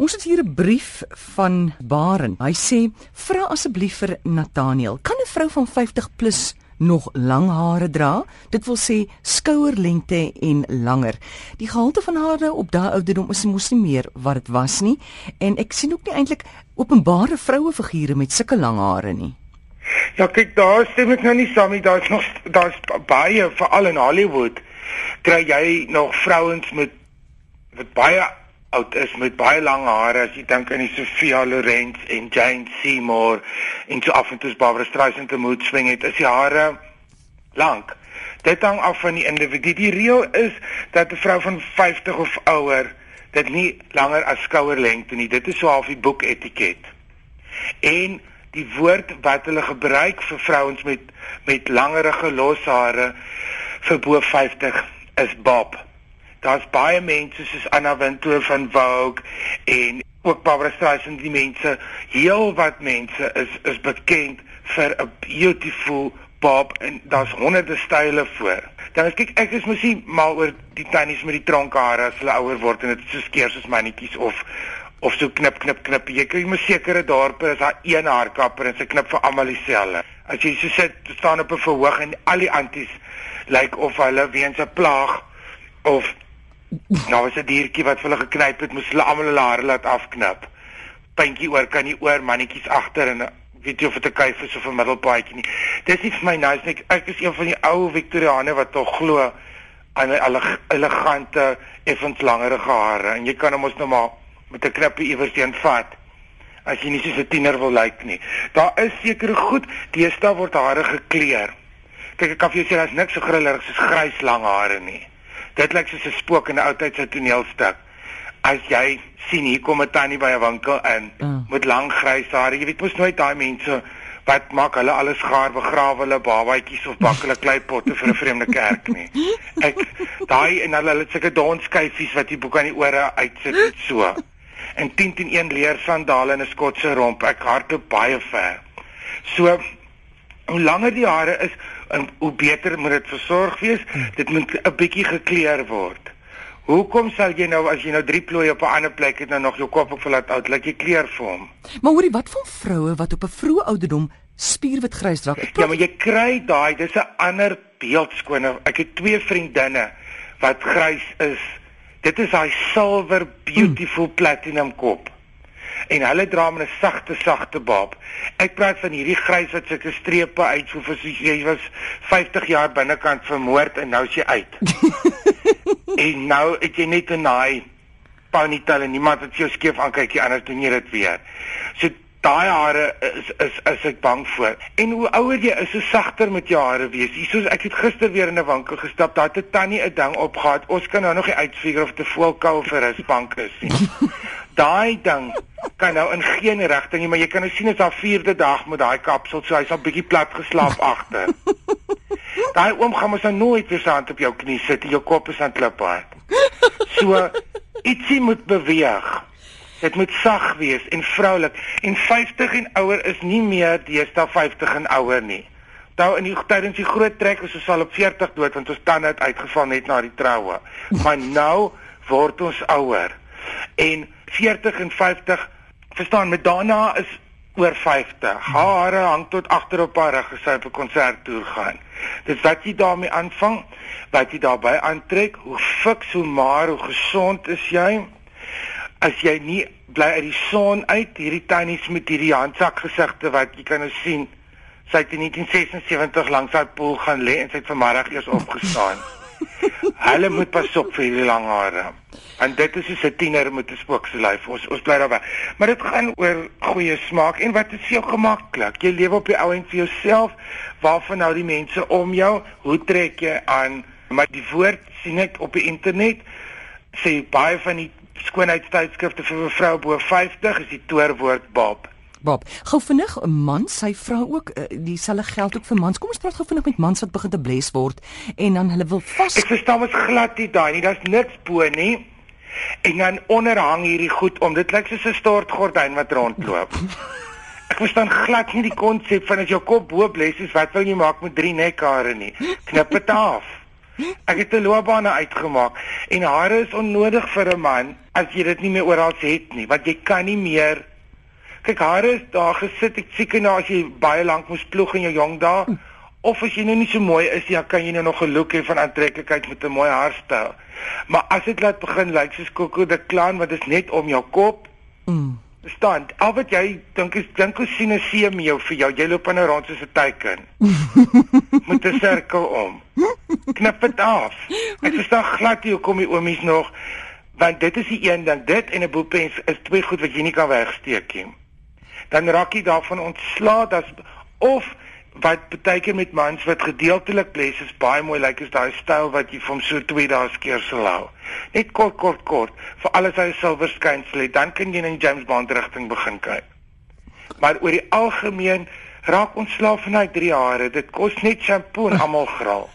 Ons het hier 'n brief van Baren. Hy sê: "Vra asseblief vir Nathaniel, kan 'n vrou van 50 plus nog lang hare dra? Dit wil sê skouerlengte en langer. Die gehalte van hare op daai ouderdom is mos nie meer wat dit was nie en ek sien ook nie eintlik openbare vroue figure met sulke lang hare nie." Ja, kyk, daar stem ek nou nie saam nie. Daar's nog daar's baie veral in Hollywood kry jy nog vrouens met wat baie oud is met baie lang hare as jy dink aan die Sophia Loren en Jane Seymour en so af en toe Barbara Streisand te moet swing het is die hare lank. Dit hang af van die individu. Die reël is dat 'n vrou van 50 of ouer dit nie langer as skouerlengte nie. Dit is so half die boek etiket. En die woord wat hulle gebruik vir vrouens met met langerige loshare vir bo 50 is bob daar's baie mense soos Anna Wintour van Vogue en ook Barbara Streisand die mense heel wat mense is is bekend vir 'n beautiful bob en daar's honderde style voor. Dan as kyk ek is mos nie mal oor die tannies met die tronkhare as hulle ouer word en dit so skeer soos mannetjies of of so knip knip knip. Jy kry mos sekere dorpe is daar een haarkapper en sy knip vir almal dieselfde. As jy so sit staan op 'n verhoog en al die anties lyk like of hulle weens 'n plaag of Nou was 'n diertjie wat hulle geknyp het, moes hulle almal hulle hare laat afknip. Puntjie oor kan nie oor mannetjies agter en weet jy of dit 'n kuif is of 'n middelpaadjie nie. Dis nie vir my nice nie. Ek is een van die ou Victoriane wat tog glo aan 'n elegante, effens langerige hare en jy kan hom ons nou maar met 'n knippie iewers teen vat as jy nie soos 'n tiener wil lyk nie. Daar is sekere goed, deesdae word hare gekleur. Kyk, ek kan vir jou sê daar's niks so grillerig soos grys lang hare nie. Dit lyk soos 'n spook in 'n ou tyd se toneelstuk. As jy sien hier kom 'n tannie by 'n winkel in uh. met lang grys hare, jy weet mos nooit daai mense wat maak hulle alles gaar begrawe hulle babatjies of bak hulle kleipotte vir 'n vreemde kerk nie. Ek daai en hulle het sulke donskyfies wat die boek aan die ore uitsit so. En 10 teen 1 leer sandale en 'n skotse romp. Ek hardloop baie ver. So hoe langer die hare is, en hoe beter moet dit versorg wees. Dit moet 'n bietjie gekleur word. Hoekom sal jy nou as jy nou drie plooie op 'n ander plek het nou nog jou kop op verlaat uit, laat jy kleur vir hom? Maar hoorie, wat van vroue wat op 'n vroeë ouderdom spierwit grys dra? Ja, maar jy kry daai, dis 'n ander beeldskone. Ek het twee vriendinne wat grys is. Dit is daai silver beautiful mm. platinum kop en hulle dra met 'n sagte sagte baap. Ek praat van hierdie grys wat sulke strepe uit so vir jy was 50 jaar binnekant vermoord en nou is jy uit. en nou het jy net 'n naai ponytail en niemand wat jou skeef aankyk nie anders doen jy dit weer. So daai hare is is is ek bang vir. En hoe ouer jy is, hoe sagter met jou hare wees. Hiersoos ek het gister weer in 'n winkel gestap, daar het 'n tannie 'n ding opgehad. Ons kan nou nog nie uitfigure of dit 'n voelkou vir 'n spank is nie. daai ding kan nou in geen rigting nie, maar jy kan nou sien dit is haar vierde dag met daai kapsel, so hy's al bietjie plat geslaap agter. Daai oom gaan mos nou nooit weer sy hand op jou knie sit en jou kop is aan klip hard. So ietsie moet beweeg. Dit moet sag wees en vroulik en 50 en ouer is nie meer deesdae 50 en ouer nie. Nou in die tydens die groot trek is ons al op 40 dood want ons tande het uitgeval net na die troue. Maar nou word ons ouer. En 40 en 50 verstaan Madonna is oor 50. Hare hang tot agter op haar rug as sy op 'n konserttoer gaan. Dis wat jy daarmee aanvang, wat jy daarbey aantrek, hoe fiks, hoe maar, hoe gesond is jy? as jy nie bly uit die son uit hierdie tannies met hierdie handsak gesigte wat jy kan nou sien sy het in 1976 langs daai pool gaan lê en sy het vanmiddag eers opgestaan hulle moet pas op vir hierdie lang hare. En dit is soos 'n tiener met 'n spookse lyf. Ons ons bly daarby maar dit gaan oor goeie smaak en wat is vir jou gemaklik jy lewe op die ou en vir jouself. Waarvan nou die mense om jou? Hoe trek jy aan? Maar die woord sien ek op die internet. Sê baie van die skoonheidstydskrifte vir 'n vrou bo 50 is die toorwoord Bob. Bob, gou vinnig 'n man, sy vrou ook, uh, dieselfde geld ook vir mans. Kom ons praat gou vinnig met mans wat begin te bles word en dan hulle wil vas. Ek verstaan mos glad nie daai nie. Daar's niks bo nie. En dan onderhang hierdie goed om. Dit lyk soos 'n stortgordyn wat rondloop. Ek verstaan glad nie die konsep van as jou kop bo bles is, wat wil jy maak met drie nekhare nie? Knip dit af. Ek het 'n loopbaan uitgemaak en hare is onnodig vir 'n man as jy dit nie meer oral het nie, want jy kan nie meer Kyk, hare is daar gesit, ek seker nou as jy baie lank moes ploeg in jou jong dae of as jy nou nie so mooi is nie, dan kan jy nou nog 'n look hê van aantreklikheid met 'n mooi haarstyl. Maar as dit laat begin lyk soos Coco de Klan wat is net om jou kop. Mm. Verstaan? Al wat jy dink is dink hoe sien 'n see mee vir jou. Jy loop nou rond soos 'n teiken. Met 'n sirkel om. Knip dit af. Ek verstaan glad nie hoekom die oomies nog want dit is die een dan dit en 'n boepens is twee goed wat jy nie kan wegsteek nie. Dan raak jy daarvan ontslae dat of wat baie keer met mans wat gedeeltelik bles is baie mooi lyk like, is daai styl wat jy van so twee dae skeer sal hou. Net kort kort kort vir alles hy silwer skynsel het, dan kan jy in James Bond rigting begin kyk. Maar oor die algemeen raak ons slaaf van hy 3 hare. Dit kos net shampoo en almal graal.